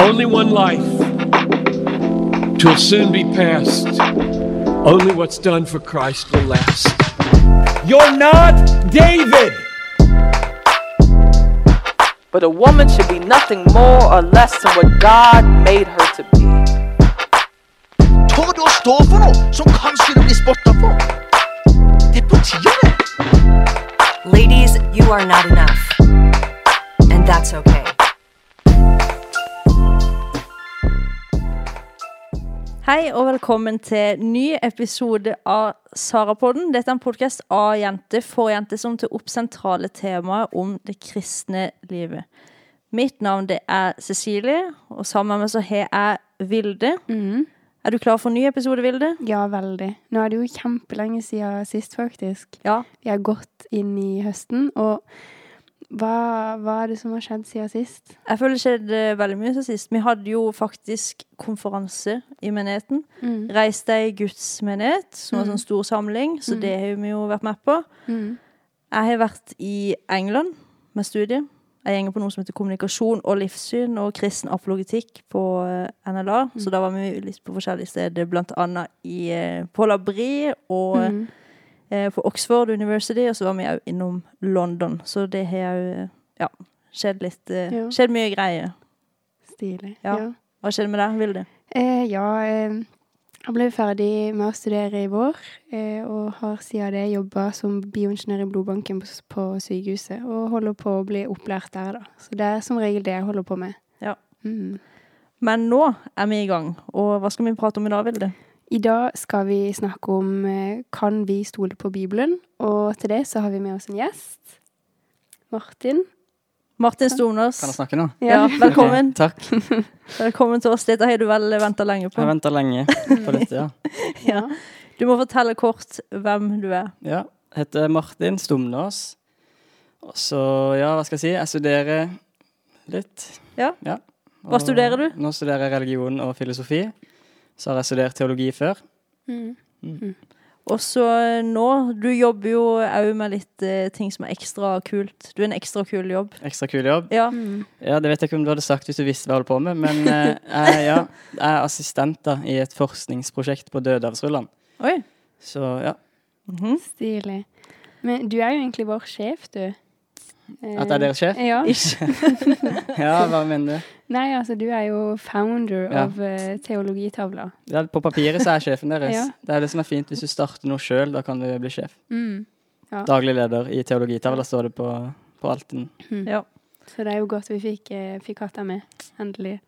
Only one life. Twill soon be past. Only what's done for Christ will last. You're not David! But a woman should be nothing more or less than what God made her to be. Tør du å stå for noe som kanskje blir spotta for? Det er på tide. Ladies, you are not enough. And that's okay. Hei og velkommen til ny episode av Sarapodden. Dette er en podkast av jenter for jenter som tar opp sentrale temaer om det kristne livet. Mitt navn det er Cecilie, og sammen med meg så har jeg Vilde. Er du klar for en ny episode, Vilde? Ja, veldig. Nå er det jo kjempelenge siden sist, faktisk. Ja. Vi har gått inn i høsten, og hva, hva er det som har skjedd siden sist? Jeg føler det skjedde veldig mye siden sist. Vi hadde jo faktisk konferanse i menigheten. Mm. Reis deg Guds menighet, som var en sånn stor samling, så det har vi jo vært med på. Mm. Jeg har vært i England med studiet. Jeg gjenger på noe som heter kommunikasjon og livssyn og kristen apologetikk på eh, NLA. Så da var vi litt på forskjellige steder, blant annet i, eh, på Labri og Mm. eh, på Oxford University, og så var vi òg innom London. Så det har òg ja, skjedd litt eh, Ja. Skjedd mye greier. Stilig. Ja. Ja. Hva skjedde med deg, Vilde? Eh, ja eh, jeg ble ferdig med å studere i vår, eh, og har siden det jobba som bioingeniør i blodbanken på, på sykehuset, og holder på å bli opplært der, da. Så det er som regel det jeg holder på med. Ja. Mm. Men nå er vi i gang, og hva skal vi prate om i dag, Vilde? I dag skal vi snakke om eh, kan vi stole på Bibelen, og til det så har vi med oss en gjest. Martin. Martin Stornås. Kan jeg snakke nå? Ja, velkommen. Okay, takk. Velkommen til oss. Dette har du vel venta lenge Jeg på. har venta lenge på dette, ja. Ja. Du må fortelle kort hvem du er. ja. Jeg heter Martin Stumnås. Og så, ja, hva skal jeg si? Jeg studerer litt. Ja. ja. Hva studerer du? Nå studerer jeg religion og filosofi. Så har jeg studert teologi før. Mm. Og så nå Du jobber jo òg med litt eh, ting som er ekstra kult. Du er en ekstra kul jobb. Ekstra kul jobb. Ja. Mm. Ja, Det vet jeg ikke om du hadde sagt hvis du visste hva jeg holder på med, men eh, jeg, ja, jeg er assistent da, i et forskningsprosjekt på Dødehavsrullene. Oi. Så ja. Mhm. Stilig. Men du er jo egentlig vår sjef, du. Eh, At jeg er deres sjef? Ja. Ikke. Ja, hva mener du? Nei, altså, du er jo founder Ja. av uh, teologitavla. Ja, på papiret så er jeg sjefen deres. Ja. Det er det som er fint. Hvis du starter noe sjøl, da kan du bli sjef. Mm. Ja. Daglig leder i teologitavla står det på, på Alten. Ja. Så det er jo godt vi fikk, eh, fikk hatt deg med. Endelig.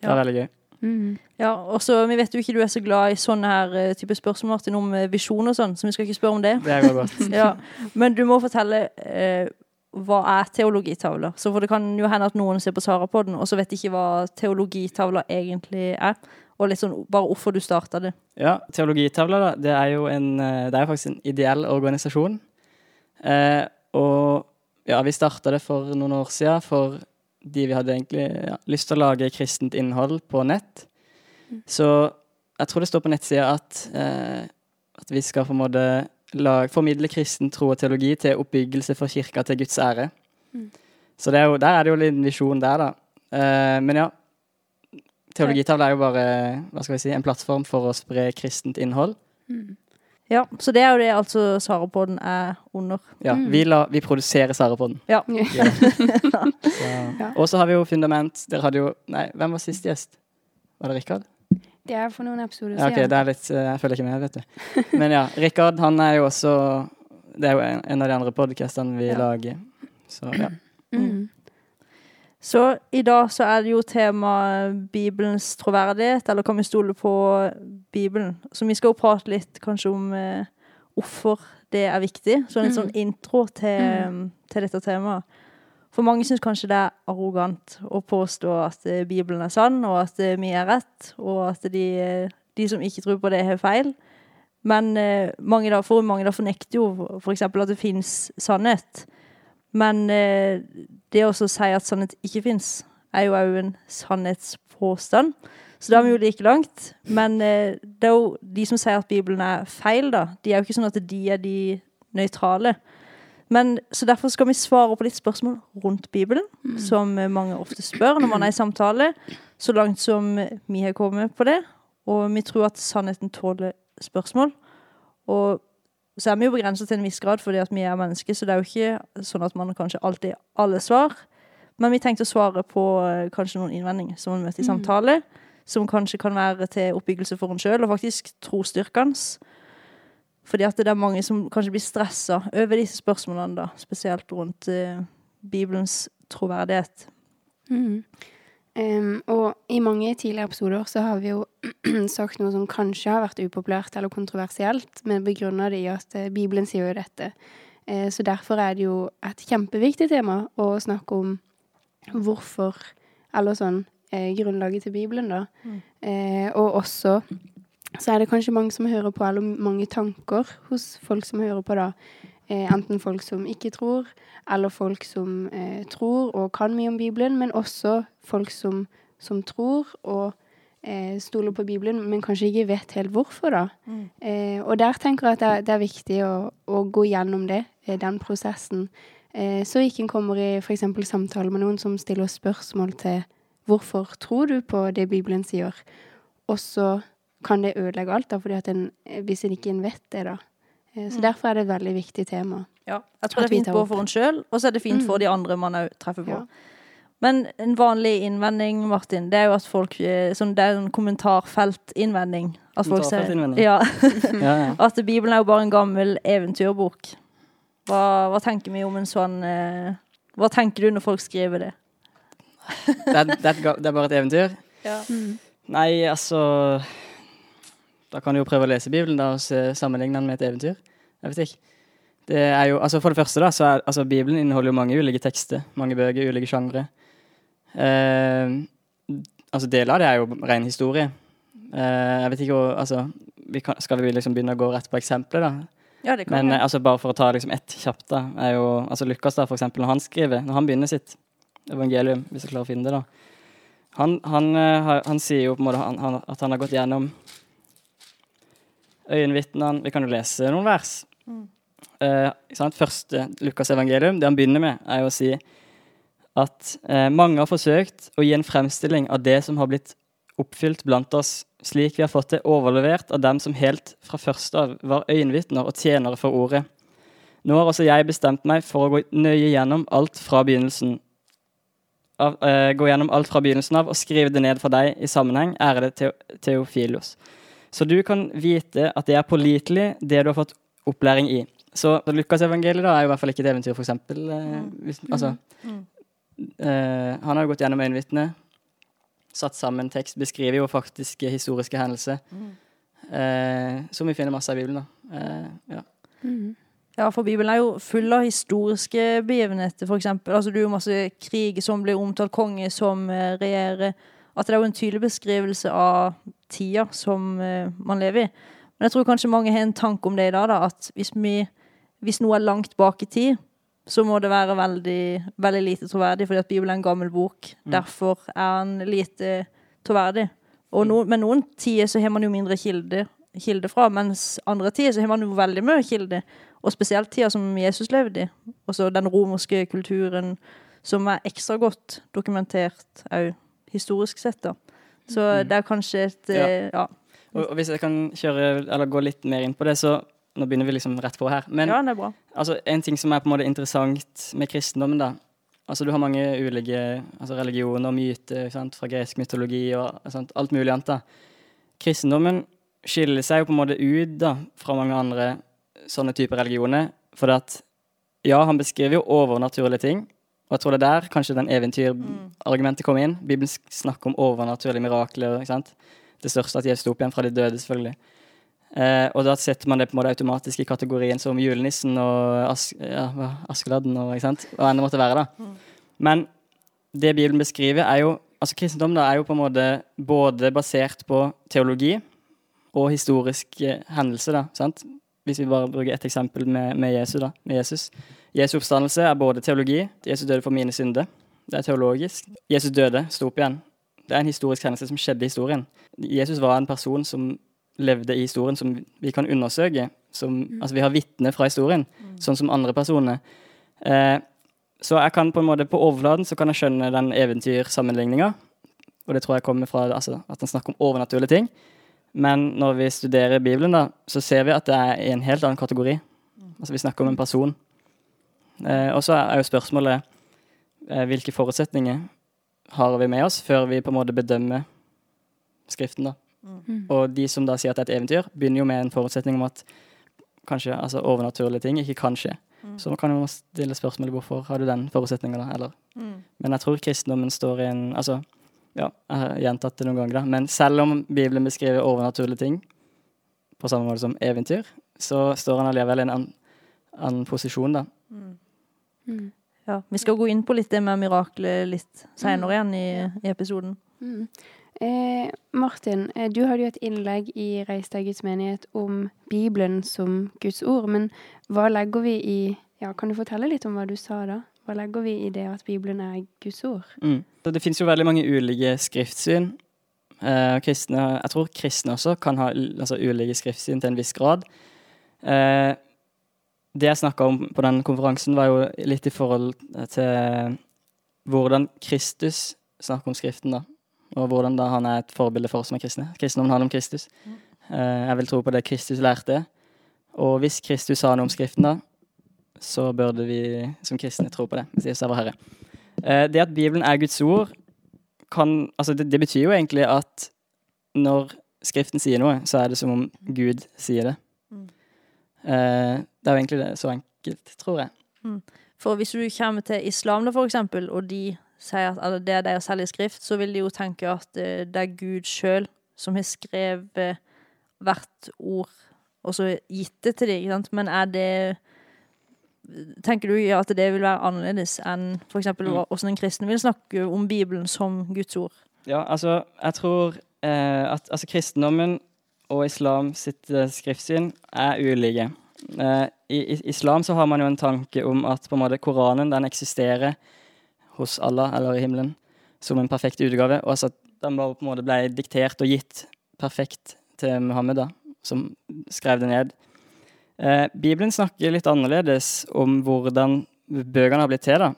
Det er veldig gøy. Mm. ja. Og så Vi vet jo ikke du er så glad i sånne her eh, type spørsmål Martin, om eh, visjon og sånn, så vi skal ikke spørre om det. Det. Ja. Men du må fortelle eh, hva er teologitavler? Så for det kan jo hende at noen ser på Sara på den, og så vet ikke hva teologitavler egentlig er. Og litt sånn bare hvorfor du starta det. Ja, teologitavler, da, det er jo en, eh, det er faktisk en ideell organisasjon. Eh, og ja, vi starta det for noen år siden fordi vi hadde egentlig ja, lyst til å lage kristent innhold på nett. Så jeg tror det står på nettsida at, eh, at vi skal på en måte lag, formidle kristen tro og teologi til oppbyggelse for kirka til Guds ære. Så det er jo, der er det jo en visjon der, da. Uh, men ja. Teologitavla er jo bare hva skal vi si, en plattform for å spre kristent innhold. Ja, Så det er jo det altså Sara på den er under. Ja, vi, la, vi produserer Sarapodden. Ja. Så- Og så har vi jo Fundament. Dere hadde jo Nei, hvem var sist gjest? Var det Rikard? Det er for noen episoder Ja, okay, det er litt eh, Jeg følger ikke med, vet du. Men ja, Rikard, han er jo også Det er jo en, en av de andre podkastene vi Ja. lager. Så ja. Mm. Så i dag så er det jo tema Bibelens troverdighet, eller kan vi stole på Bibelen? Så vi skal jo prate litt kanskje om eh, hvorfor det er viktig. Så en litt sånn intro til, til dette temaet. For mange syns kanskje det er arrogant å påstå at eh, Bibelen er sann, og at eh, vi er rett, og at de, eh, de som ikke tror på det, har feil. Men mange da, for mange da fornekter jo f.eks. at det fins sannhet. Men det å si at sannhet ikke fins, er jo òg en sannhetspåstand. Så da er vi jo like langt. Men det er jo de som sier at Bibelen er feil, da. De er jo ikke sånn at de er de nøytrale. Men, så derfor skal vi svare på litt spørsmål rundt Bibelen, som eh, mange ofte spør når man er i samtale, så langt som vi har kommet på det. Og vi tror at sannheten tåler spørsmål. Og så er vi jo begrenset til en viss grad fordi at vi er mennesker, så det er jo ikke sånn at man kanskje alltid alle svar. Men vi tenkte å svare på eh, kanskje noen innvendinger som man møter i samtale, som kanskje kan være til oppbyggelse for en sjøl, og faktisk trosstyrkende. Fordi at det er mange som kanskje blir stressa over disse spørsmålene, da, spesielt rundt uh, Bibelens troverdighet. Mm. Um, og i mange tidligere episoder så har vi jo sagt noe som kanskje har vært upopulært eller kontroversielt, men begrunner det i at eh, Bibelen sier jo dette. Uh, så derfor er det jo et kjempeviktig tema å snakke om hvorfor, eller sånn, grunnlaget til Bibelen, da. Eh, og også så er det kanskje mange som hører på, eller mange tanker hos folk som hører på, da. Eh, enten folk som ikke tror, eller folk som eh, tror og kan mye om Bibelen, men også folk som, som tror og eh, stoler på Bibelen, men kanskje ikke vet helt hvorfor, da. Eh, og der tenker jeg at det, er- det er viktig å, å gå gjennom det, eh, den prosessen. Eh, så ikke en kommer i f.eks. samtale med noen som stiller spørsmål til hvorfor tror du på det Bibelen sier, og så kan det ødelegge alt, da, fordi at en, eh, hvis en ikke en vet det, da. Eh, Så derfor er det et veldig viktig tema. Ja, jeg tror det er fint både for en sjøl, og så er det fint for Mm. de andre man òg treffer på. Ja. Men en vanlig innvending, Martin, det er jo at folk sånn, Det er en kommentarfeltinnvending. At folk ser ja. At Bibelen er jo bare en gammel eventyrbok. Hva, hva tenker vi om en sånn Hva tenker du når folk skriver det? Det, er, det, er det er bare et eventyr? Ja. Nei, altså Da kan du jo prøve å lese Bibelen da, og se, sammenligne den med et eventyr. Jeg vet ikke. Det er jo, altså For det første, da, så er altså Bibelen inneholder jo mange ulike tekster. Mange bøker, ulike sjangre. Eh, altså Deler av det er jo ren historie. Eh, jeg vet ikke hvor, altså vi kan, Skal vi liksom begynne å gå rett på eksempler, da? Ja, det kan Men vi. eh, altså bare for å ta liksom ett kjapt, da, er jo altså Lukas, da, for eksempel, når han skriver, når han begynner sitt evangelium, hvis jeg klarer å finne det, da Han, han, han, han sier jo på en måte at han har gått gjennom øyenvitnene Vi kan jo lese noen vers. Eh. Første Lukas evangelium, det han begynner med, er jo å si at eh, mange har forsøkt å gi en fremstilling av det som har blitt oppfylt blant oss, slik vi har fått det overlevert av dem som helt fra første av var øyenvitner og tjenere for ordet. Nå har også jeg bestemt meg for å gå nøye gjennom alt fra begynnelsen av, eh, gå gjennom alt fra begynnelsen av og skrive det ned for deg i sammenheng, ærede Theofilos. Theofilos. Så du kan vite at det er pålitelig, det du har fått opplæring i. Så Lukasevangeliet er jo i hvert fall ikke et eventyr, for eksempel. Eh, hvis, altså, eh, han har jo gått gjennom øyenvitnet, satt sammen tekst, beskriver jo faktiske historiske hendelser, eh, som vi finner masse av i Bibelen. da. Eh, ja. Ja, for Bibelen er jo full av historiske begivenheter, for eksempel. Altså, det er jo masse krig som blir omtalt, konge som regjerer. At det er jo en tydelig beskrivelse av tida som eh, man lever i. Men jeg tror kanskje mange har en tanke om det i dag, da, at hvis, vi, hvis noe er langt bak i tid, så må det være veldig, veldig lite troverdig, fordi at Bibelen er en gammel bok. Derfor er den lite troverdig. Og no, med noen tider så har man jo mindre kilde, kilde fra, mens andre tider så har man jo veldig mye kilde. Og spesielt tida som Jesus levde i. Og så den romerske kulturen som er ekstra godt dokumentert òg historisk sett, da. Så det er kanskje et Ja. eh, ja. Og, og hvis jeg kan kjøre, eller gå litt mer inn på det, så nå begynner vi liksom rett på her. Men ja, det er bra. altså, en ting som er på en måte interessant med kristendommen, da Altså, du har mange ulike altså, religioner og myter sant? fra gresk mytologi og sant? alt mulig annet. da. Kristendommen skiller seg jo på en måte ut da, fra mange andre sånne typer religioner. For at ja, han beskriver jo overnaturlige ting. Og jeg tror det er der kanskje den eventyrargumentet kom inn. Bibelen snakker om overnaturlige mirakler. ikke sant? Det største at Jesus sto opp igjen fra de døde, selvfølgelig. Eh, og da setter man det på en måte automatisk i kategorien som julenissen og As ja, Askeladden og ikke sant? hva enn det måtte være. da. Men det Bibelen beskriver, er jo altså kristendom da, er jo på en måte både basert på teologi og historisk hendelse. da, sant? Hvis vi bare bruker ett eksempel med, med, Jesus, da, med Jesus. Jesu oppstandelse er både teologi. Jesus døde for mine synder. Det er teologisk. Jesus døde, sto opp igjen. Det er en historisk hendelse som skjedde i historien. Jesus var en person som levde i historien, som vi kan undersøke. som Altså, vi har vitner fra historien, sånn som andre personer. Eh, så jeg kan på en måte, på overflaten så kan jeg skjønne den eventyrsammenligninga. Og det tror jeg kommer fra altså, at han snakker om overnaturlige ting. Men når vi studerer Bibelen, da, så ser vi at det er i en helt annen kategori. Altså Vi snakker om en person. Eh, og så er jo spørsmålet eh, hvilke forutsetninger har vi med oss før vi på en måte bedømmer Skriften. da. Og de som da sier at det er et eventyr, begynner jo med en forutsetning om at kanskje altså overnaturlige ting ikke kan skje. Så man kan jo stille spørsmålet hvorfor har du den forutsetninga, da? Eller. Men jeg tror kristendommen står i en Altså, ja, jeg har gjentatt det noen ganger, da. Men selv om Bibelen beskriver overnaturlige ting på samme måte som eventyr, så står han allikevel i en annen, annen posisjon, da. Ja, vi skal gå inn på litt det med miraklet litt seinere igjen i, i episoden. Mm. Eh, Martin, eh, du hadde jo et innlegg i Reistad Guds menighet om Bibelen som Guds ord. Men hva legger vi i Ja, kan du fortelle litt om hva du sa da? Hva legger vi i det at Bibelen er Guds ord? Mm. Det finnes jo veldig mange ulike skriftsyn. Eh, kristne, jeg tror kristne også kan ha altså, ulike skriftsyn til en viss grad. Eh, det jeg snakka om på den konferansen, var jo litt i forhold til hvordan Kristus snakker om Skriften, da. Og hvordan da han er et forbilde for oss som er kristne. Kristendommen handler om Kristus. Eh, jeg vil tro på det Kristus lærte. Og hvis Kristus sa noe om Skriften, da, så burde vi som kristne tro på det. Hvis Jesus er vår Herre. Eh, det at Bibelen er Guds ord, kan Altså, det, det betyr jo egentlig at når Skriften sier noe, så er det som om Gud sier det. Eh, det er jo egentlig det, så enkelt, tror jeg. For hvis du kommer til islam, da, for eksempel, og de sier at eller det er deres hellige skrift, så vil de jo tenke at eh, det er Gud sjøl som har skrevet hvert ord, og så gitt det til dem, ikke sant? Men er det Tenker du ja, at det vil være annerledes enn for eksempel Mm. hvordan en kristen vil snakke om Bibelen som Guds ord? Ja, altså, jeg tror eh, at altså, kristendommen og islam sitt eh, skriftsyn er ulike. Eh, i, I islam så har man jo en tanke om at på en måte Koranen den eksisterer hos Allah, eller i himmelen, som en perfekt utgave. Og altså at den bare på en måte ble diktert og gitt perfekt til Muhammed, da, som skrev det ned. Eh, Bibelen snakker litt annerledes om hvordan bøkene har blitt til. da.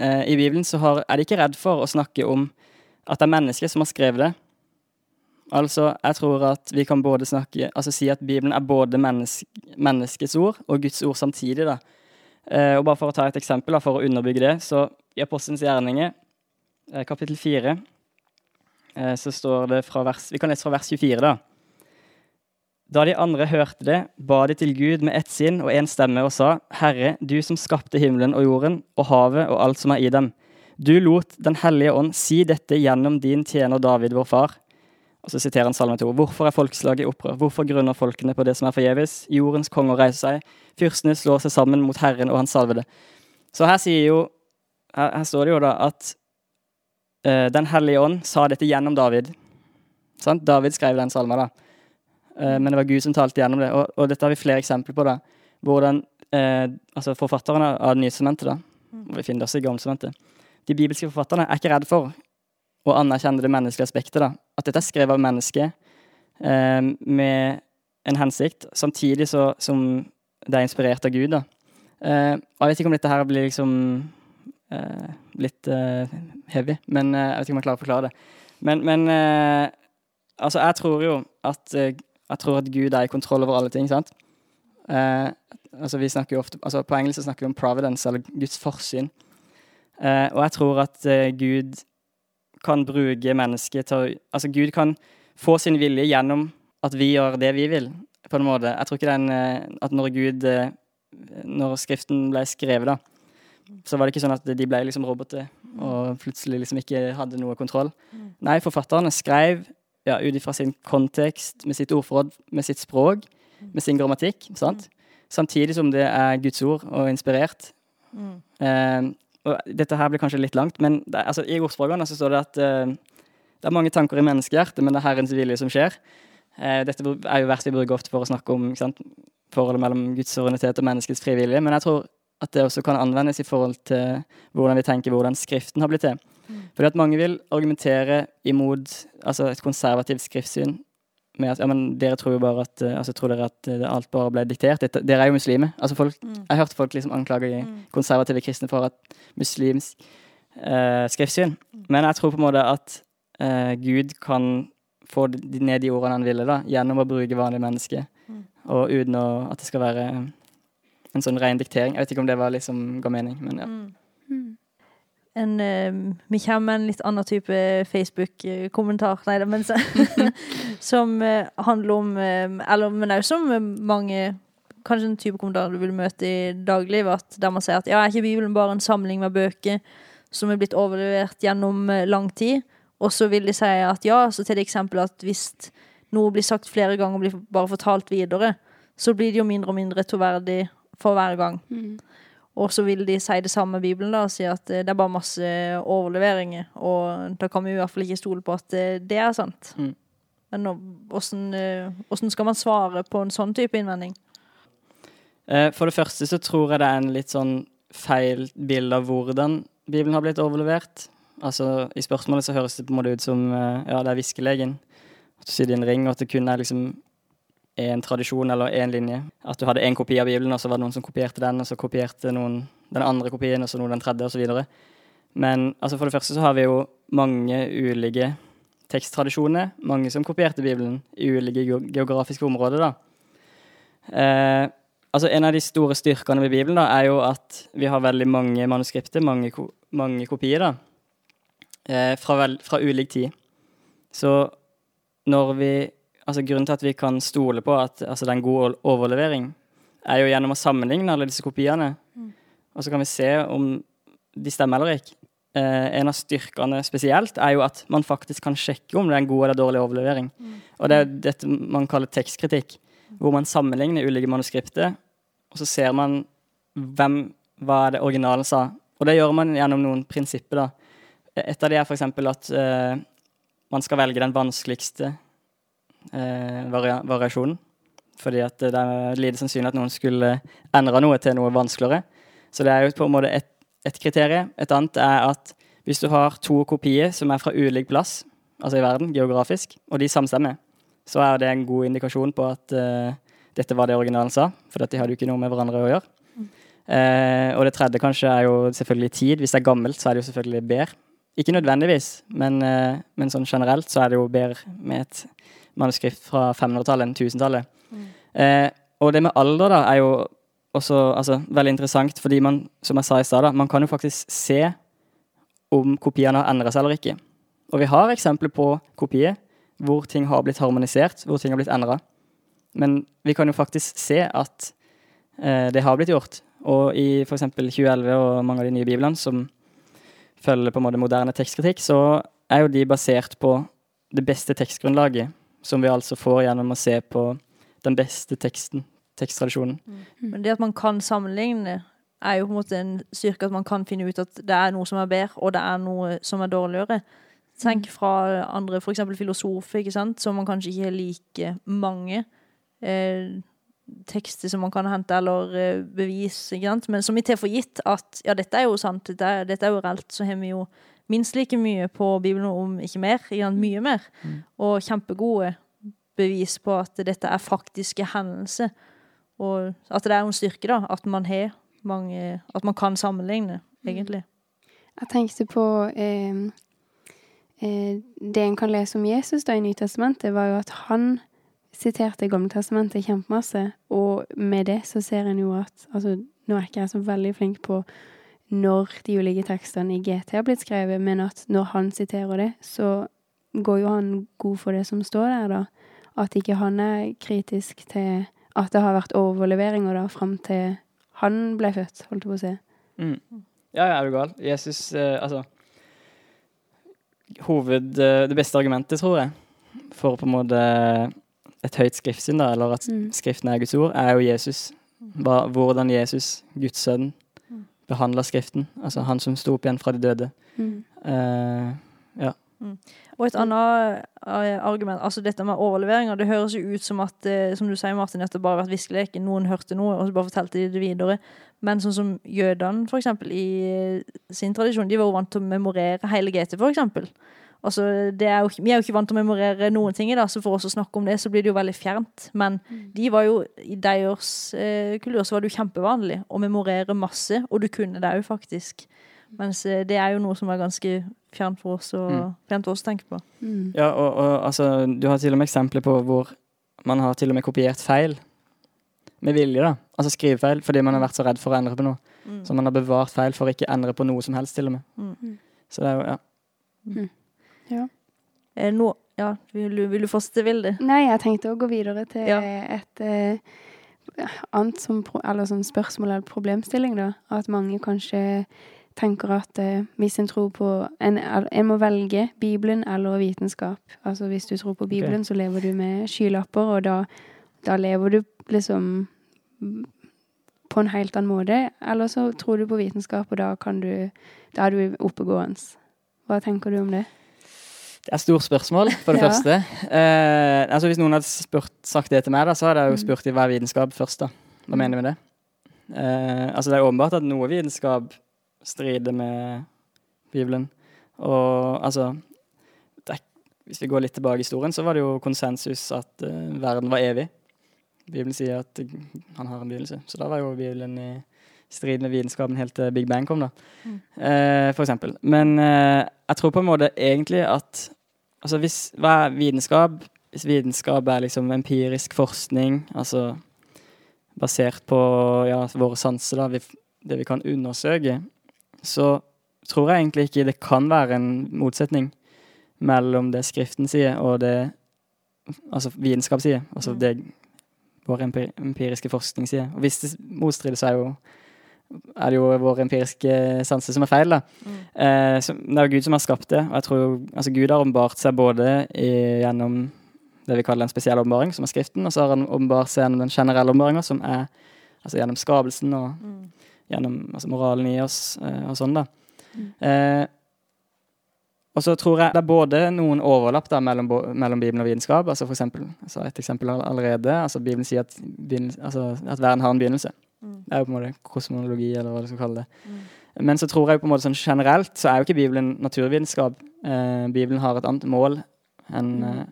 Eh, I Bibelen så har, er de ikke redd for å snakke om at det er mennesker som har skrevet det. Altså, jeg tror at vi kan både snakke, altså si at Bibelen er både menneske, menneskets ord og Guds ord samtidig. da. Eh, og bare For å ta et eksempel, da, for å underbygge det, så i Apostelens gjerninger, eh, kapittel 4, eh, så står det fra vers Vi kan lese fra vers 24, da. Da de andre hørte det, ba de til Gud med ett sinn og én stemme og sa, Herre, du som skapte himmelen og jorden og havet og alt som er i dem. Du lot Den hellige ånd si dette gjennom din tjener David, vår far. Og så siterer han Salme 2. Hvorfor er folkeslaget i opprør? Hvorfor grunner folkene på det som er forgjeves? Jordens konger reiser seg. Fyrstene slår seg sammen mot Herren og hans salvede. Så her sier jo Her, her står det jo da at uh, Den hellige ånd sa dette gjennom David. Sant? David skrev den salmen, da. Uh, men det var Gud som talte gjennom det. Og, og dette har vi flere eksempler på. da. Hvordan uh, altså forfatterne av Nytestamentet, da, og vi finner det også i Gammeltestamentet De bibelske forfatterne er ikke redd for å anerkjenne det menneskelige aspektet. da. At dette er skrevet av mennesker eh, med en hensikt, samtidig så, som det er inspirert av Gud. da. Eh, og Jeg vet ikke om dette her blir liksom eh, litt eh, heavy, men eh, jeg vet ikke om jeg klarer å forklare det. Men, men eh, altså, jeg tror jo at jeg tror at Gud er i kontroll over alle ting. sant? Altså vi snakker jo ofte, altså På engelsk snakker vi om providence, eller Guds forsyn. Og jeg tror at Gud kan bruke mennesket til å Altså Gud kan få sin vilje gjennom at vi gjør det vi vil, på en måte. Jeg tror ikke den eh, At når Gud eh, Når Skriften ble skrevet, da, så var det ikke sånn at de ble liksom roboter og plutselig liksom ikke hadde noe kontroll. Nei, forfatterne skrev ja, ut ifra sin kontekst, med sitt ordforråd, med sitt språk, med sin grammatikk. sant? Samtidig som det er Guds ord og inspirert. Eh, og dette her blir kanskje litt langt, men det, altså, i ordspråkene så står det at uh, det er mange tanker i menneskehjertet, men det er Herrens vilje som skjer. Uh, dette er jo vers vi bruker ofte for å snakke om forholdet mellom Guds suverenitet og menneskets frivillige, men jeg tror at det også kan anvendes i forhold til hvordan vi tenker hvordan Skriften har blitt til. Fordi at mange vil argumentere imot altså et konservativt skriftsyn med at ja, men dere tror jo bare at eh, altså tror dere at eh, alt bare ble diktert. Dere er jo muslimer. Altså folk, Mm. Jeg har hørt folk liksom anklage konservative kristne for at muslimsk eh, skriftsyn. Men jeg tror på en måte at eh, Gud kan få de, ned de ordene han ville, da, gjennom å bruke vanlige mennesker. Og uten å, at det skal være en sånn ren diktering. Jeg vet ikke om det var liksom ga mening, men ja. En, eh, vi kommer med en litt annen type Facebook-kommentar, nei da, men som eh, handler om eh, Eller, men også som mange Kanskje en type kommentar du vil møte i dagliglivet, der man sier at ja, er ikke Bibelen bare en samling med bøker som er blitt overlevert gjennom lang tid? Og så vil de si at ja, så til det eksempelet at hvis noe blir sagt flere ganger og blir bare fortalt videre, så blir det jo mindre og mindre troverdig for hver gang. Og så vil de si det samme med Bibelen da, og si at eh, det er bare masse overleveringer. Og da kan vi i hvert fall ikke stole på at eh, det er sant. Mm. Men åssen eh, skal man svare på en sånn type innvending? For det første så tror jeg det er en litt sånn feil bilde av hvordan Bibelen har blitt overlevert. Altså, I spørsmålet så høres det på en måte ut som ja, det er viskelegen. At du sitter i en ring, og at det kun er liksom én tradisjon eller én linje. At du hadde én kopi av Bibelen, og så var det noen som kopierte den, og så kopierte noen den andre kopien, og så noen den tredje, osv. Men altså, for det første så har vi jo mange ulike teksttradisjoner. Mange som kopierte Bibelen i ulike geografiske områder, da. Eh, altså En av de store styrkene ved Bibelen da, er jo at vi har veldig mange manuskripter, mange, ko mange kopier, da, eh, fra, fra ulik tid. Så når vi Altså Grunnen til at vi kan stole på at altså, det er en god overlevering, er jo gjennom å sammenligne alle disse kopiene. Og så kan vi se om de stemmer eller ikke. Eh, en av styrkene spesielt er jo at man faktisk kan sjekke om det er en god eller dårlig overlevering. Og det er dette man kaller tekstkritikk hvor man sammenligner ulike manuskripter, og så ser man hvem, hva er det originalen sa. Og det gjør man gjennom noen prinsipper. da. Et av de er f.eks. at eh, man skal velge den vanskeligste variasjonen. Fordi at det er lite sannsynlig at noen skulle endre noe til noe vanskeligere. Så det er jo på en måte et, et kriterium. Et annet er at hvis du har to kopier som er fra ulik plass, altså i verden, geografisk, og de samstemmer, så er det en god indikasjon på at eh, dette var det originalen sa, for de hadde jo ikke noe med hverandre å gjøre. Eh, og det tredje kanskje er jo selvfølgelig tid. Hvis det er gammelt, så er det jo selvfølgelig bedre. Ikke nødvendigvis, men, eh, men sånn generelt så er det jo bedre med et manuskript fra 500-tallet enn 1000-tallet. Eh, og det med alder da er jo også altså, veldig interessant, fordi man, som jeg sa i stad, man kan jo faktisk se om kopiene har endret seg eller ikke. Og vi har eksempler på kopier hvor ting har blitt harmonisert, hvor ting har blitt endra. Men vi kan jo faktisk se at eh, det har blitt gjort. Og i f.eks. 2011 og mange av de nye biblene som følger på en måte moderne tekstkritikk, så er jo de basert på det beste tekstgrunnlaget, som vi altså får gjennom å se på den beste teksten, teksttradisjonen. Men det at man kan sammenligne, er jo på en måte en styrke at man kan finne ut at det er noe som er bedre, og det er noe som er dårligere. Tenk fra andre, f.eks. filosofer, ikke sant, som man kanskje ikke har like mange eh, tekster som man kan hente, eller eh, bevis, ikke sant, men som vi tar for gitt at ja, dette er jo sant, dette er, dette er jo reelt, så har vi jo minst like mye på Bibelen, om ikke mer, mye mer, og kjempegode bevis på at dette er faktiske hendelser. Og at det er en styrke, da. At man har mange At man kan sammenligne, egentlig. Jeg tenkte på eh, eh, Det en kan lese om Jesus da i Nytestamentet, var jo at han siterte Gamletestamentet kjempemasse, og med det så ser en jo at Altså, nå er ikke jeg så veldig flink på når de ulike tekstene i GT har blitt skrevet, men at når han siterer det, så går jo han god for det som står der, da. At ikke han er kritisk til at det har vært overleveringer da fram til han ble født, holdt jeg på å si. Mm. Ja, ja, er du gal? Jesus eh, Altså Hoved eh, Det beste argumentet, tror jeg, for på en måte et høyt skriftsyn, da, eller at Mm. Skriften er Guds ord, er jo Jesus. Hva, hvordan Jesus, Guds sønn, behandler Skriften. Altså han som sto opp igjen fra de døde. Mm. Uh, ja. Og et annet eh, argument, altså dette med overleveringer, det høres jo ut som at, eh, som du sier, Martin, at det bare har vært viskelek. Noen hørte noe, og så bare fortalte de det videre. Men sånn som jødene, for eksempel, i sin tradisjon, de var jo vant til å memorere hele GT, for eksempel. Altså, det er jo, vi er jo ikke vant til å memorere noen ting, da, så for oss å snakke om det, så blir det jo veldig fjernt. Men de var jo, i deres eh, kultur så var det jo kjempevanlig å memorere masse, og du kunne det òg, faktisk. Mens eh, det er jo noe som er ganske fjernt for oss å, Mm. fjernt for oss å tenke på. Mm. Ja, og, og altså, du har til og med eksempler på hvor man har til og med kopiert feil. Med vilje, da. Altså skrivefeil, fordi man har vært så redd for å endre på noe. Mm. Så man har bevart feil for å ikke endre på noe som helst, til og med. Mm. Så det er jo, ja. Er det noe Ja, vil du, vil du fortsette, Vilde? Nei, jeg tenkte å gå videre til Ja. et eh, annet som, pro- eller sånn spørsmål eller problemstilling, da. At mange kanskje tenker at eh, hvis en tror på en, en må velge Bibelen eller vitenskap. Altså hvis du tror på Bibelen, så lever du med skylapper, og da, da lever du liksom på en helt annen måte. Eller så tror du på vitenskap, og da kan du Da er du oppegående. Hva tenker du om det? Det er et stort spørsmål, for det Ja. første. Eh, altså Hvis noen hadde spurt, sagt det til meg, da, så hadde jeg jo spurt i hva er vitenskap først. da. Hva mener du med det? Eh, altså Det er åpenbart at noe vitenskap strider med Bibelen. Og altså det er, Hvis vi går litt tilbake i historien, så var det jo konsensus at uh, verden var evig. Bibelen sier at han har en begynnelse. Så da var jo Bibelen i strid med vitenskapen helt til Big Bang kom, da. Eh, for eksempel. Men eh, jeg tror på en måte egentlig at Altså hvis Hva er vitenskap? Hvis vitenskap er liksom empirisk forskning, altså basert på ja, våre sanser, da, vi, det vi kan undersøke, så tror jeg egentlig ikke det kan være en motsetning mellom det Skriften sier, og det altså vitenskap sier. Altså det vår empiriske forskning sier. Og hvis det motstrider, så er, jo, er det jo vår empiriske sanser som er feil. da. Eh, så det er jo Gud som har skapt det, og jeg tror altså Gud har åpenbart seg både i, gjennom det vi kaller en spesiell åpenbaring, som er Skriften, og så har han åpenbart seg gjennom den generelle åpenbaringa, som er altså gjennom skapelsen og gjennom altså, moralen i oss eh, og sånn, da. Eh, og så tror jeg det er både noen overlapp da mellom, mellom Bibelen og vitenskap. altså for eksempel, altså Et eksempel allerede. altså Bibelen sier at, altså, at verden har en begynnelse. Det er jo på en måte kosmologi, eller hva du skal kalle det. Men så tror jeg på en måte sånn generelt så er jo ikke Bibelen naturvitenskap. Eh, Bibelen har et annet mål enn eh,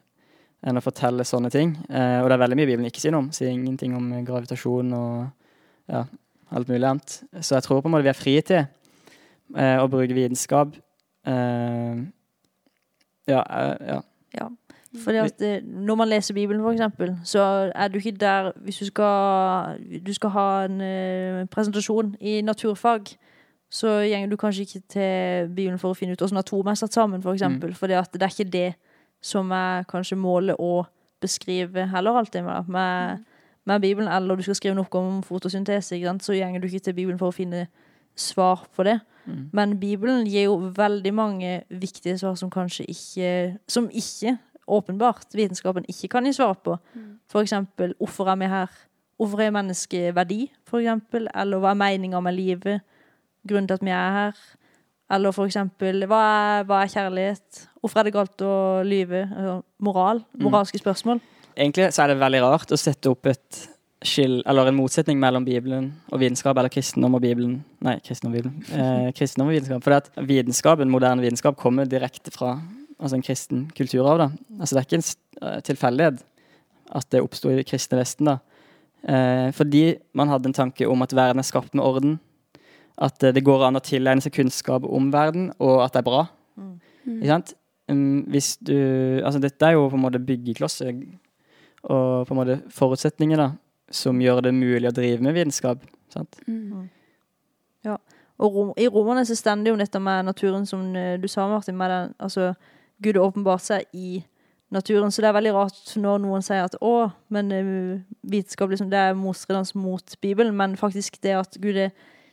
enn å fortelle sånne ting. Eh, og det er veldig mye Bibelen ikke sier noe om. Sier ingenting om eh, gravitasjon og ja, alt mulig annet. Så jeg tror på en måte vi er fri til eh, å bruke vitenskap. Eh, ja, eh, ja. Fordi at det, når man leser Bibelen, for eksempel, så er du ikke der Hvis du skal, du skal ha en uh, presentasjon i naturfag, så gjenger du kanskje ikke til Bibelen for å finne ut hvordan atomer er satt sammen, for eksempel. Fordi at det er ikke det som er kanskje målet å beskrive heller alltid med, med, med Bibelen. Eller du skal skrive noe om fotosyntese, så gjenger du ikke til Bibelen for å finne svar på det. Men Bibelen gir jo veldig mange viktige svar som kanskje ikke Som ikke, åpenbart, vitenskapen ikke kan gi svar på. For eksempel, hvorfor er vi her? Hvorfor er mennesket verdi, for eksempel? Eller hva er meninga med livet? Grunnen til at vi er her? Eller for eksempel, hva er, hva er kjærlighet? Hvorfor er det galt å lyve? Moral? Moralske spørsmål? Egentlig så er det veldig rart å sette opp et skill, eller en motsetning mellom Bibelen og vitenskap, eller kristendom og Bibelen. Nei, kristendom og Bibelen. Eh, kristendom og vitenskap. For at vitenskapen, moderne vitenskap kommer direkte fra altså en kristen kulturarv. da. Altså Det er ikke en eh, tilfeldighet at det oppsto i det kristne Vesten. da. Eh, fordi man hadde en tanke om at verden er skapt med orden. At eh, det går an å tilegne seg kunnskap om verden, og at det er bra. Ikke sant? Um, hvis du Altså, dette er jo på en måte byggeklosser og på en måte forutsetninger da, som gjør det mulig å drive med vitenskap. Sant? Og rom, i romerne så stender det jo dette med naturen, som eh, du sa, Martin. Med den, altså, Gud åpenbart seg i naturen. Så det er veldig rart når noen sier at å, men eh, vitenskap liksom, det er motstridende mot Bibelen. Men faktisk det at Gud har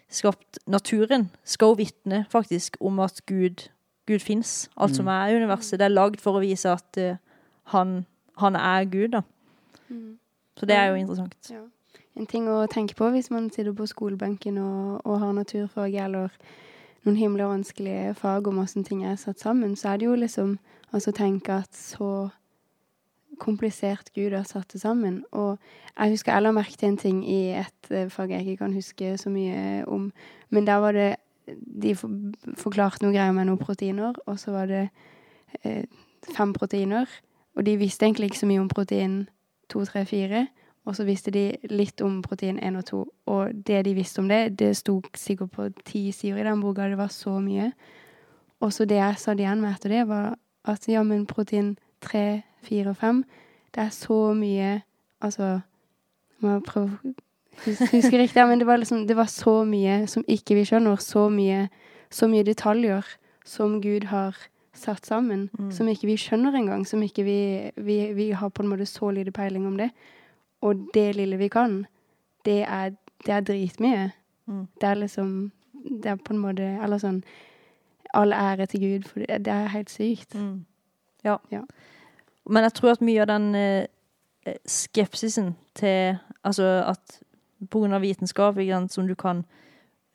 skapt naturen, skal jo vitne faktisk om at Gud, Gud fins. Alt som er i universet. Det er lagd for å vise at uh, han, han er Gud, da. Så det er jo interessant. Ja. En ting å tenke på hvis man sitter på skolebenken og, og har naturfag eller noen himla vanskelige fag om hvordan ting er satt sammen, så er det jo liksom altså tenke at så komplisert Gud har satt det sammen. Og jeg husker jeg la merke til en ting i et eh, fag jeg ikke kan huske så mye om, men der var det De forklarte noe greier med noen proteiner, og så var det eh, fem proteiner. Og de visste egentlig ikke så mye om protein 2, 3, 4. Og så visste de litt om protein 1 og 2. Og det de visste om det, det sto sikkert på ti sider i den boka. Det var så mye. Og så det jeg satt igjen med etter det, var at ja, men protein 3, 4 og 5, det er så mye Altså, jeg må prøve å huske riktig, men det var liksom Det var så mye som ikke vi skjønner. Så mye, så mye detaljer som Gud har satt sammen, som ikke vi skjønner engang. Som ikke vi, vi Vi har på en måte så lite peiling om det. Og det lille vi kan, det er, det er dritmye. Mm. Det er liksom Det er på en måte Eller sånn All ære til Gud, for det, det er helt sykt. Mm. Ja. Ja. Men jeg tror at mye av den eh, skepsisen til Altså at på grunn av vitenskap, sant, som du kan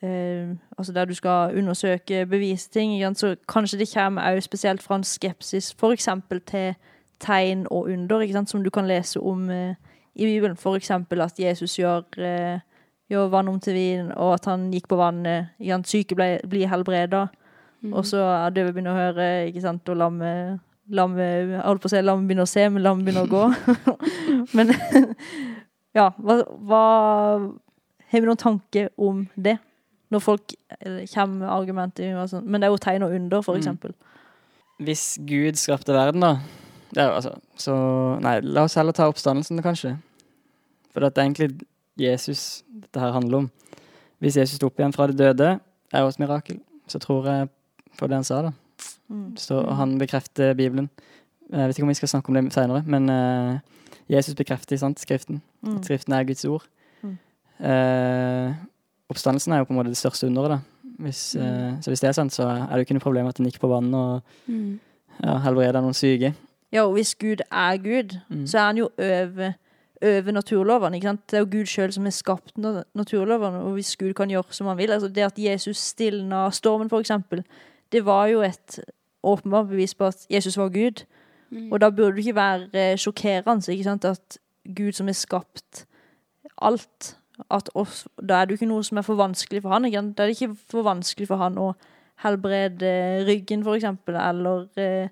eh, Altså der du skal undersøke, bevise ting, sant, så kanskje det kommer òg spesielt fra en skepsis f.eks. til tegn og under, sant, som du kan lese om eh, i Bibelen. F.eks. at Jesus gjør, eh, gjør vann om til vin, og at han gikk på vannet. Han syke ble, blir helbreda. Og så er døve begynner å høre, ikke sant, og lammet Jeg holdt på å si lammet begynner å se, men lammet begynner å gå. men ja, hva, hva Har vi noen tanke om det? Når folk kommer med argumenter sånn. Men det er jo tegn og under, for Mm. eksempel. Hvis Gud skapte verden, da det altså, Så nei, la oss heller ta oppstandelsen, kanskje. For det er egentlig Jesus dette her handler om. Hvis Jesus sto opp igjen fra de døde, er jo et mirakel. Så tror jeg på det han sa, da. Mm. Så han bekrefter Bibelen. Jeg vet ikke om vi skal snakke om det senere, men uh, Jesus bekrefter sant, Skriften. Mm. At Skriften er Guds ord. Mm. Uh, oppstandelsen er jo på en måte det største underet. da. Hvis, uh, så hvis det er sant, så er det jo ikke noe problem at han gikk på vannet og Mm. ja, helbreda noen syke. Ja, og hvis Gud er Gud, Mm. så er han jo over, over naturlovene. ikke sant? Det er jo Gud sjøl som har skapt naturlovene, og hvis Gud kan gjøre som han vil altså Det at Jesus stilna stormen, for eksempel, det var jo et åpenbart bevis på at Jesus var Gud. Og da burde det ikke være eh, sjokkerende ikke sant? at Gud som har skapt alt at oss, Da er det jo ikke noe som er for vanskelig for han. Ikke? sant? Da er det ikke for vanskelig for han å helbrede ryggen, for eksempel, eller, eh,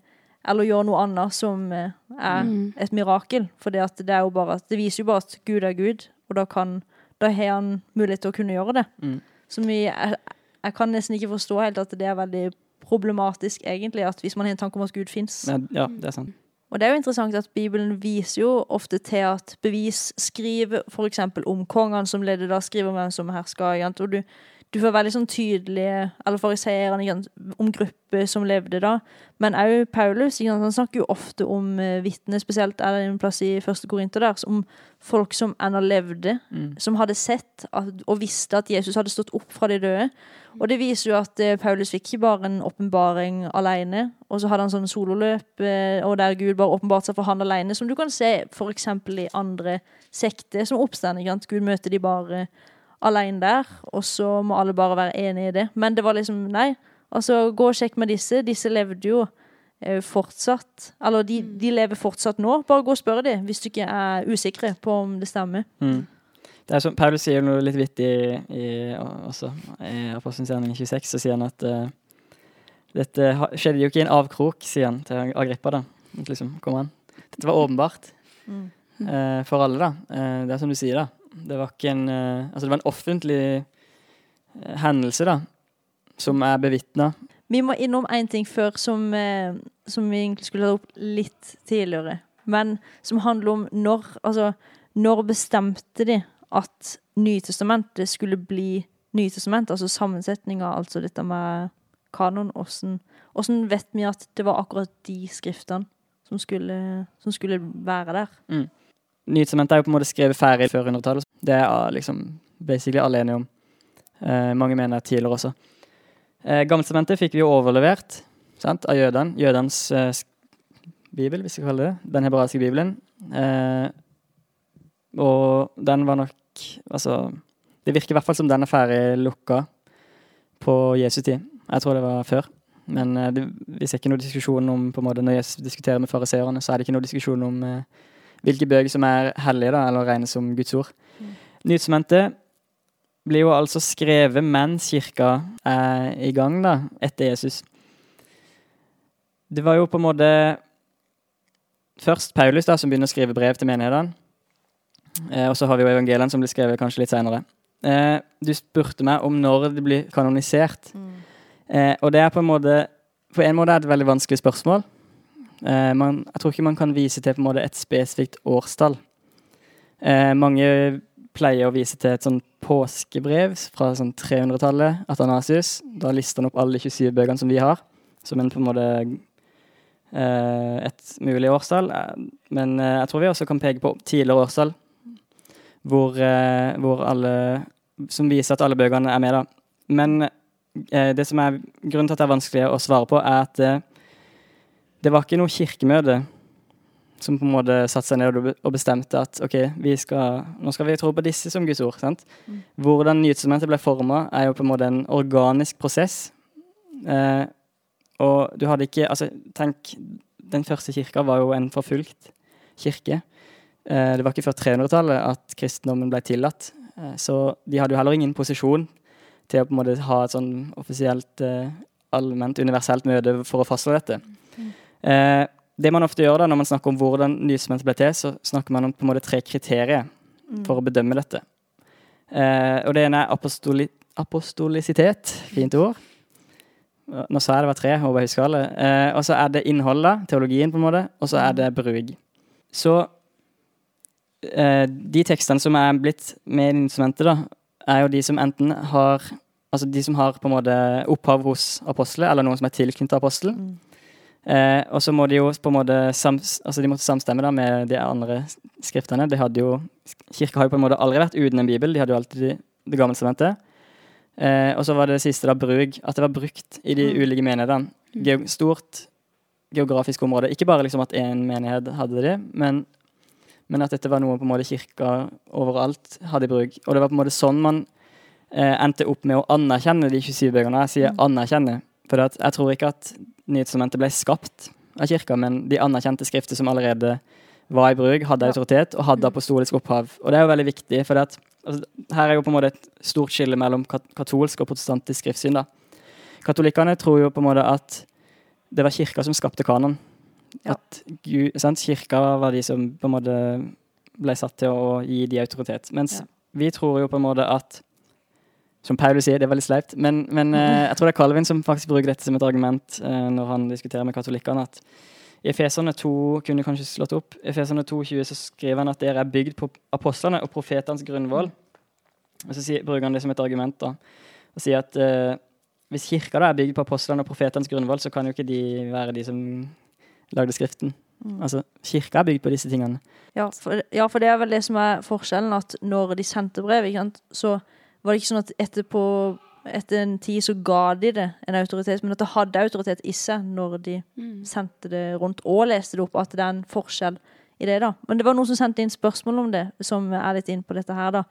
eller gjøre noe annet som eh, er Mm. et mirakel. For det, det, er jo bare, det viser jo bare at Gud er Gud, og da, kan, da har han mulighet til å kunne gjøre det. Mm. Som vi, jeg, jeg kan nesten ikke forstå helt at det er veldig problematisk, egentlig, at hvis man har en tanke om at Gud fins. Ja, det er sant. Og det er jo interessant at Bibelen viser jo ofte til at bevis skriver f.eks. om kongene som leder da, skriver om hvem som hersker. Og du, du får veldig sånn tydelige Eller fariseerne om grupper som levde da. Men òg Paulus han snakker jo ofte om uh, vitner, spesielt er det en plass i første Korinter der, om folk som ennå levde, Mm. som hadde sett at, og visste at Jesus hadde stått opp fra de døde. Og det viser jo at eh, Paulus fikk ikke bare en åpenbaring alene, og så hadde han sånn sololøp, eh, og der Gud bare åpenbarte seg for han alene, som du kan se f.eks. i andre sekter som oppstår. Gud møter de bare alene der, og så må alle bare være enige i det. Men det var liksom Nei, altså gå og sjekk med disse. Disse levde jo eh, fortsatt. Eller de, de lever fortsatt nå. Bare gå og spør dem hvis du ikke er usikre på om det stemmer. Mm. Det er som Paulus sier noe litt vittig i, også i Apostelens gjerning 26, så sier han at uh, dette skjedde jo ikke i en avkrok, sier han til Agrippa. da. Liksom, kommer han. Dette var åpenbart Mm. uh, for alle, da. Uh, det er som du sier, da. Det var ikke en eh, Altså, det var en offentlig eh, hendelse, da, som er bevitna. Vi må innom én ting før som, eh, som vi egentlig skulle tatt opp litt tidligere. Men som handler om når Altså, når bestemte de at Nytestamentet skulle bli Nytestamentet, Altså sammensetninga, altså dette med kanon. Åssen åssen vet vi at det var akkurat de skriftene som skulle, som skulle være der? Nytestamentet er jo på en måte skrevet ferdig før 100-tallet. Det er ah, liksom basically alle enige om. Eh, mange mener tidligere også. Eh, Gammeltestamentet fikk vi jo overlevert sant, av jødene. Jødenes eh, bibel, hvis vi kaller det. Den hebraiske bibelen. Eh, og den var nok Altså Det virker i hvert fall som den er ferdig lukka på Jesu tid. Jeg tror det var før. Men eh, det, vi ser ikke noe diskusjon om på en måte, Når Jesus diskuterer med fariseerne, så er det ikke noe diskusjon om eh, hvilke bøker som er hellige, da, eller regnes som Guds ord. Nytestamentet blir jo altså skrevet mens kirka er i gang, da, etter Jesus. det var jo på en måte først Paulus da, som begynner å skrive brev til menighetene. Eh, og så har vi jo evangeliene som blir skrevet kanskje litt seinere. Eh, du spurte meg om når det blir kanonisert. Eh, og det er på en måte På en måte er det et veldig vanskelig spørsmål. Eh, man, jeg tror ikke man kan vise til på en måte et spesifikt årstall. Eh, mange pleier å vise til et sånn påskebrev fra sånn 300-tallet, Atanasius. Da lister han opp alle de 27 bøkene som vi har, som en på en måte eh, et mulig årstall. Eh, Men eh, jeg tror vi også kan peke på tidligere årstall, hvor, eh, hvor alle Som viser at alle bøkene er med, da. Men det som er grunnen til at det er vanskelig å svare på, er at det var ikke noe kirkemøte som på en måte satte seg ned og bestemte at ok, vi skal, nå skal vi tro på disse som Guds ord. sant? Hvordan Nytestamentet ble forma, er jo på en måte en organisk prosess. Eh, og du hadde ikke Altså, tenk, den første kirka var jo en forfulgt kirke. Eh, det var ikke før 300-tallet at kristendommen ble tillatt. Eh, så de hadde jo heller ingen posisjon til å på en måte ha et sånn offisielt, eh, allment, universelt møte for å fastslå dette. Eh, det man ofte gjør da når man snakker om hvordan nysement ble til, så snakker man om på en måte tre kriterier for å bedømme dette. Eh, og det ene er apostoli apostolisitet. Fint ord. Nå sa jeg det var tre, håper jeg husker alle. Eh, og så er det innholdet, teologien, på en måte. Og så er det bruk. Så eh, de tekstene som er blitt med i instrumentet, da, er jo de som enten har Altså de som har på en måte opphav hos apostelet, eller noen som er tilknyttet apostelen. Eh, og så må de jo på en måte altså de måtte samstemme da med de andre skriftene. De hadde jo, kirka har jo på en måte aldri vært uten en bibel. De hadde jo alltid Det gamle sementet. Eh, og så var det det siste da bruk. At det var brukt i de ulike menighetene. Geo stort geografisk område. Ikke bare liksom at én menighet hadde det, men, men at dette var noe på en måte kirka overalt hadde i bruk. Og det var på en måte sånn man eh, endte opp med å anerkjenne de 27 bøkene. Jeg sier anerkjenne, for jeg tror ikke at Nytestamentet ble skapt av kirka, men de anerkjente skrifter som allerede var i bruk, hadde autoritet og hadde apostolisk opphav. Og det er jo veldig viktig, for at, altså, her er jo på en måte et stort skille mellom kat katolsk og protestantisk skriftsyn. da. Katolikkene tror jo på en måte at det var kirka som skapte kanon. At Gud, sant? Kirka var de som på en måte ble satt til å gi de autoritet. Mens Ja. vi tror jo på en måte at Som Paulus sier, det er veldig sleipt, men, men eh, jeg tror det er Calvin som faktisk bruker dette som et argument eh, når han diskuterer med katolikkene. at i Efeserne 2 kunne kanskje slått opp, Efeserne 2,20 så skriver han at dere er bygd på apostlene og profetenes grunnvoll. Og så sier, bruker han det som et argument. da, og sier at eh, hvis kirka da er bygd på apostlene og profetenes grunnvoll, så kan jo ikke de være de som lagde Skriften. Altså, Kirka er bygd på disse tingene. Ja for, ja, for det er vel det som er forskjellen, at når de sendte brev, så var det ikke sånn at etterpå, etter en tid så ga de det en autoritet, men at det hadde autoritet i seg når de sendte det rundt og leste det opp, at det er en forskjell i det, da. Men det var noen som sendte inn spørsmål om det, som er litt inn på dette her, da.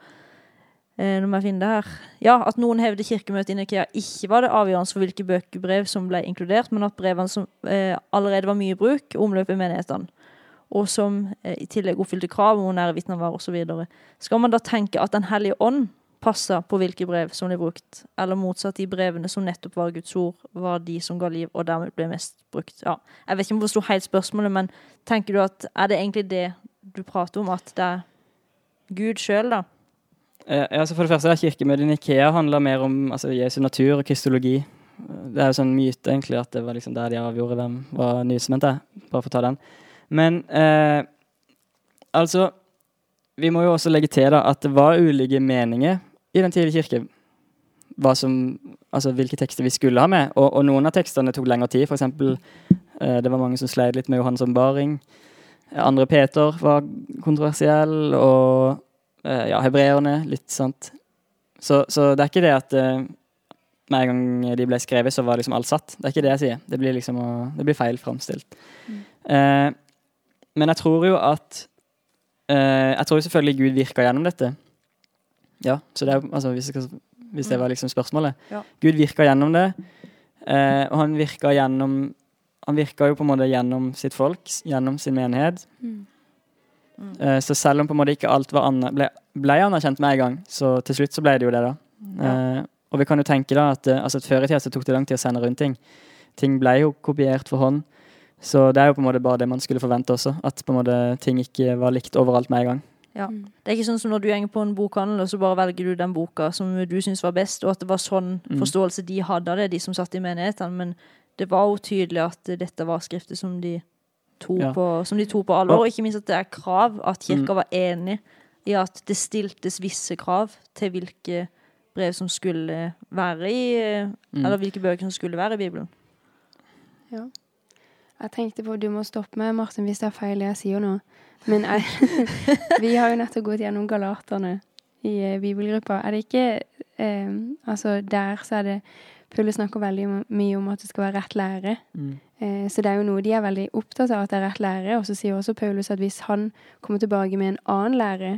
Eh, nå må jeg finne det her. Ja, at noen hevder kirkemøtet i Nikea ikke var det avgjørende for hvilke bøkebrev som ble inkludert, men at brevene som eh, allerede var mye i bruk, omløp i menighetene og som eh, i tillegg oppfylte krav om nære vitner var osv. Skal man da tenke at Den hellige ånd passer på hvilke brev som ble brukt, eller motsatt de brevene som nettopp var Guds ord, var de som ga liv, og dermed ble mest brukt? Ja, Jeg vet ikke om jeg forsto helt spørsmålet, men tenker du at er det egentlig det du prater om, at det er Gud sjøl, da? Eh, ja, så for det første, er Kirkemøtet i Ikea handler mer om altså, Jesu natur og kristologi. Det er jo sånn myte, egentlig, at det var liksom der de avgjorde hvem var nytestamentet. Bare for å ta den. Men eh, altså Vi må jo også legge til da, at det var ulike meninger i den tidlige kirke. Hva som, altså Hvilke tekster vi skulle ha med. Og, og noen av tekstene tok lengre tid. Eksempel, eh, det var mange som sleit litt med Johannes ombaring. Andre Peter var kontroversiell. Og eh, ja, hebreerne, litt sant. Så, så det er ikke det at eh, med en gang de ble skrevet, så var liksom alt satt. Det er ikke det jeg sier. Det blir liksom å- det blir feil framstilt. Eh, men jeg tror jo at eh, Jeg tror selvfølgelig Gud virka gjennom dette. Ja, så det er altså hvis, jeg hvis det var liksom spørsmålet. Ja. Gud virka gjennom det, eh, og han virka gjennom Han virka jo på en måte gjennom sitt folk, gjennom sin menighet. Eh, så selv om på en måte ikke alt ble, ble anerkjent med en gang, så til slutt så ble det jo det, da. Eh, og vi kan jo tenke da at, eh, altså, at før i tida så tok det lang tid å sende rundt ting. Ting ble jo kopiert for hånd. Så det er jo på en måte bare det man skulle forvente også. At på en måte ting ikke var likt overalt med en gang. Ja. Det er ikke sånn som når du går på en bokhandel, og så bare velger du den boka som du syns var best, og at det var sånn Mm. forståelse de hadde av det, de som satt i menighetene. Men det var jo tydelig at dette var skrifter som de tok, Ja. på, som de tok på alvor. Og- Og ikke minst at det er krav, at kirka Mm. var enig i at det stiltes visse krav til hvilke brev som skulle være i Mm. Eller hvilke bøker som skulle være i Bibelen. Ja. Jeg tenkte på Du må stoppe meg, Martin, hvis det er feil jeg sier nå. Men jeg, vi har jo nettopp gått gjennom Galaterne i eh, bibelgruppa. Er det ikke eh, Altså, der så er det Paulus snakker veldig mye om at det skal være rett lære. Mm. Eh, så det er jo noe de er veldig opptatt av, at det er rett lære. Og så sier også Paulus at hvis han kommer tilbake med en annen lære,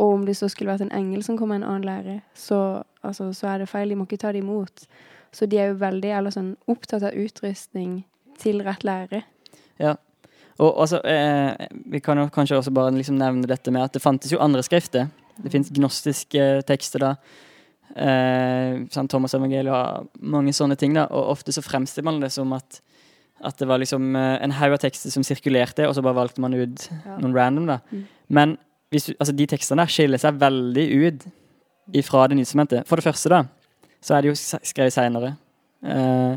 og om det så skulle vært en engel som kommer med en annen lære, så, altså, så er det feil. De må ikke ta det imot. Så de er jo veldig eller sånn, opptatt av utrustning til rett lære. Ja. Og altså, eh, vi kan jo kanskje også bare liksom nevne dette med at det fantes jo andre skrifter. Det fins gnostiske tekster, da. Eh, Sant Thomas evangeliet og mange sånne ting. da, Og ofte så fremstiller man det som at, at det var liksom eh, en haug av tekster som sirkulerte, og så bare valgte man ut Ja. noen random. da. Mm. Men hvis altså, de tekstene der skiller seg veldig ut ifra det nytestamentet. For det første, da, så er det jo skrevet seinere. Eh,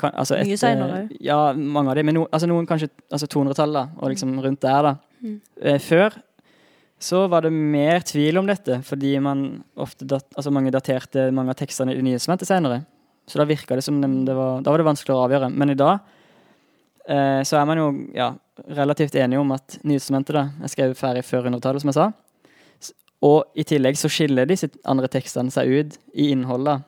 kan, altså Mye seinere òg. Ja, mange av dem. Men no, altså noen kanskje altså 200-tallet, da, og liksom rundt der. da. Mm. Eh, før så var det mer tvil om dette, fordi man ofte dat, altså mange daterte mange av tekstene i Det nye testamentet senere. Så da virka det som det var, da var det vanskeligere å avgjøre. Men i dag eh, så er man jo ja, relativt enige om at Nytestamentet da, er skrevet ferdig før 100-tallet, som jeg sa. Og i tillegg så skiller disse andre tekstene seg ut i innholdet.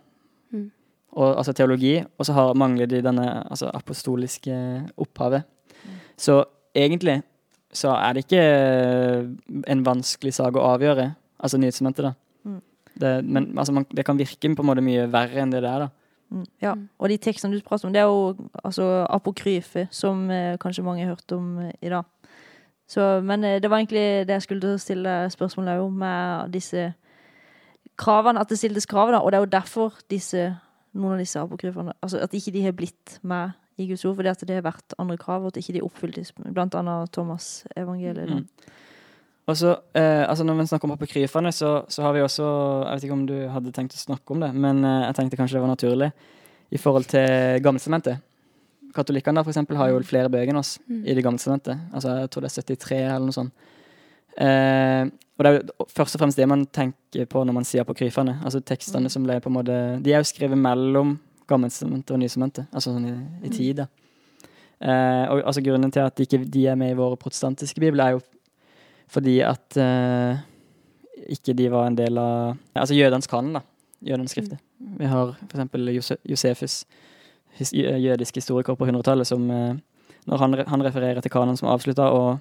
Mm. Og, altså teologi, og så har, mangler de denne altså, apostoliske opphavet. Så egentlig så er det ikke eh, en vanskelig sak å avgjøre, altså nyhetsmøtet, da. Mm. Det, men altså, man, det kan virke på en måte mye verre enn det det er, da. Mm, ja. Og de tekstene du prater om, det er jo altså apokryfe, som eh, kanskje mange har hørt om eh, i dag. Så, men eh, det var egentlig det jeg skulle stille spørsmål om, med disse kravene, at det stiltes krav, da. Og det er jo derfor disse, noen av disse apokryfene altså At ikke de har blitt med i Guds ord, fordi at det har vært andre krav, og at ikke de oppfyltes, blant annet Thomas evangeliet. Mm. Og så, eh, altså Når vi snakker om apokryfene, så, så har vi også Jeg vet ikke om du hadde tenkt å snakke om det, men eh, jeg tenkte kanskje det var naturlig i forhold til Gammelsementet. Katolikkene der, for eksempel, har jo flere bøker enn oss Mm. i det gamle. Altså, jeg tror det er 73 eller noe sånt. Eh, og det er jo først og fremst det man tenker på når man sier apokryfene. Altså tekstene som ble på en måte De er jo skrevet mellom Gammelsementet og Nysementet, altså sånn i, i tid, da. Eh, og altså Grunnen til at de ikke de er med i våre protestantiske bibler, er jo fordi at eh, ikke de var en del av Altså jødenes kanon, da. Jødenes skrifter. Vi har eksempel Josefus, his, jødisk historiker på 100-tallet, som eh, når han, han refererer til kanon som avslutta, og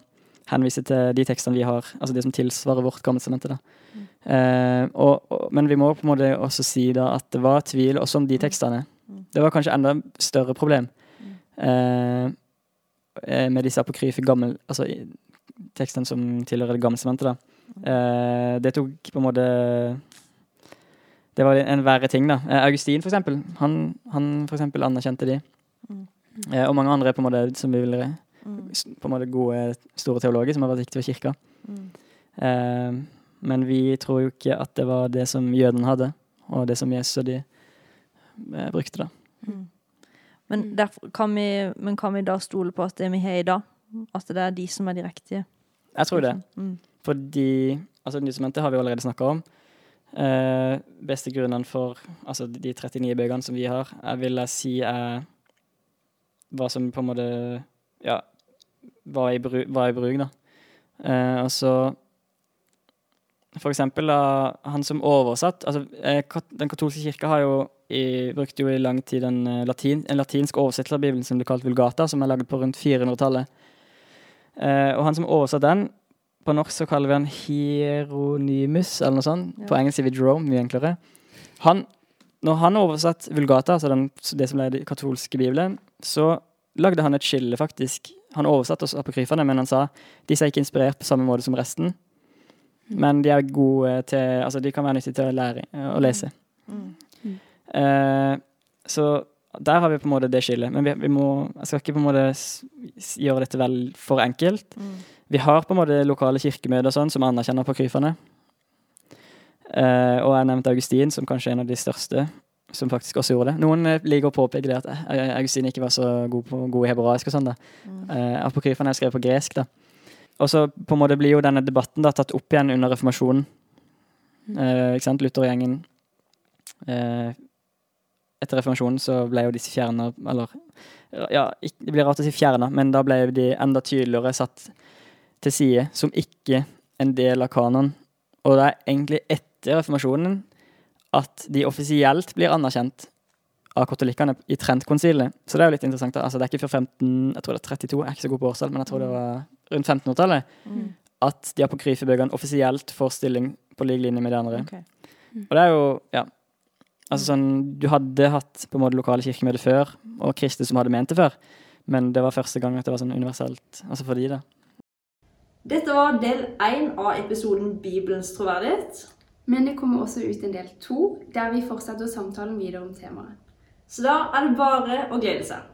henviser til de tekstene vi har, altså de som tilsvarer vårt gammeltestamente. Mm. Eh, og, og, men vi må på en måte også si da at det var tvil også om de tekstene. Det var kanskje enda større problem mm. eh, med disse apokryfe gammel, altså tekstene som tilhører det gamle testamentet. da. Eh, det tok på en måte Det var en verre ting, da. Eh, Augustin, for eksempel. Han, han for eksempel anerkjente de. Mm. Eh, og mange andre på en måte som vi vil Mm. s- på en måte gode, store teologer som har vært viktige for kirka. Mm. Eh, men vi tror jo ikke at det var det som jødene hadde, og det som Jesus og de eh, brukte. da. Mm. Men, derfor kan vi, men kan vi da stole på at det vi har i dag, at det er de som er de riktige? Jeg tror det. Mm. Fordi altså Nytestamentet har vi allerede snakka om. Eh, beste grunnene for altså de 39 bøkene som vi har, jeg vil jeg si er hva som på en måte ja, var i, bru, var i bruk, da. Eh, og så for eksempel da, han som oversatt altså eh, Den katolske kirka har jo i, brukte jo i lang tid en, eh, latin, en latinsk oversettelse av Bibelen som ble kalt Vulgata, som er laget på rundt 400-tallet. Eh, og han som oversatte den På norsk så kaller vi han Hieronymus, eller noe sånt. Ja. På engelsk sier vi Jerome, mye enklere. Han, når han oversatt Vulgata, altså den, det som ble den katolske bibelen, så lagde han et skille, faktisk. Han oversatte også apokryfene, men han sa disse er ikke inspirert på samme måte som resten. Men de er gode til Altså, de kan være nyttige til å lære å lese. Mm. Eh, så der har vi på en måte det skillet. Men vi, vi må, jeg skal ikke på en måte gjøre dette vel for enkelt. Vi har på en måte lokale kirkemøter og sånn, som anerkjenner apokryfene. Uh, og jeg nevnte Augustin, som kanskje en av de største, som faktisk også gjorde det. Noen eh, liker å påpeke det at eh, Augustin ikke var så god på god i hebraisk og sånn. da. Eh, apokryfene er skrevet på gresk, da. Og så på en måte blir jo denne debatten da tatt opp igjen under reformasjonen. Uh, ikke sant? Luthergjengen uh, Etter reformasjonen så ble jo disse fjerna Eller ja, det blir rart å si fjerna, men da ble de enda tydeligere satt til side som ikke en del av kanon. Og det er egentlig etter reformasjonen at de offisielt blir anerkjent av katolikkene i Trent-konsilet. Så det er jo litt interessant. da. Altså, det er ikke før 15, jeg tror det er 32, jeg er ikke så god på årstall, men jeg tror det var rundt 1500-tallet, at de apokryfebøkene offisielt får stilling på lik linje med de andre. Ok. Og det er jo, ja Altså sånn, Du hadde hatt på en måte lokale kirkemøter før, og kristne som hadde ment det før, men det var første gang at det var sånn universelt. Altså for de, da. Dette var del én av episoden Bibelens troverdighet. Men det kommer også ut en del to, der vi fortsetter samtalen videre om temaet. Så da er det bare å glede seg.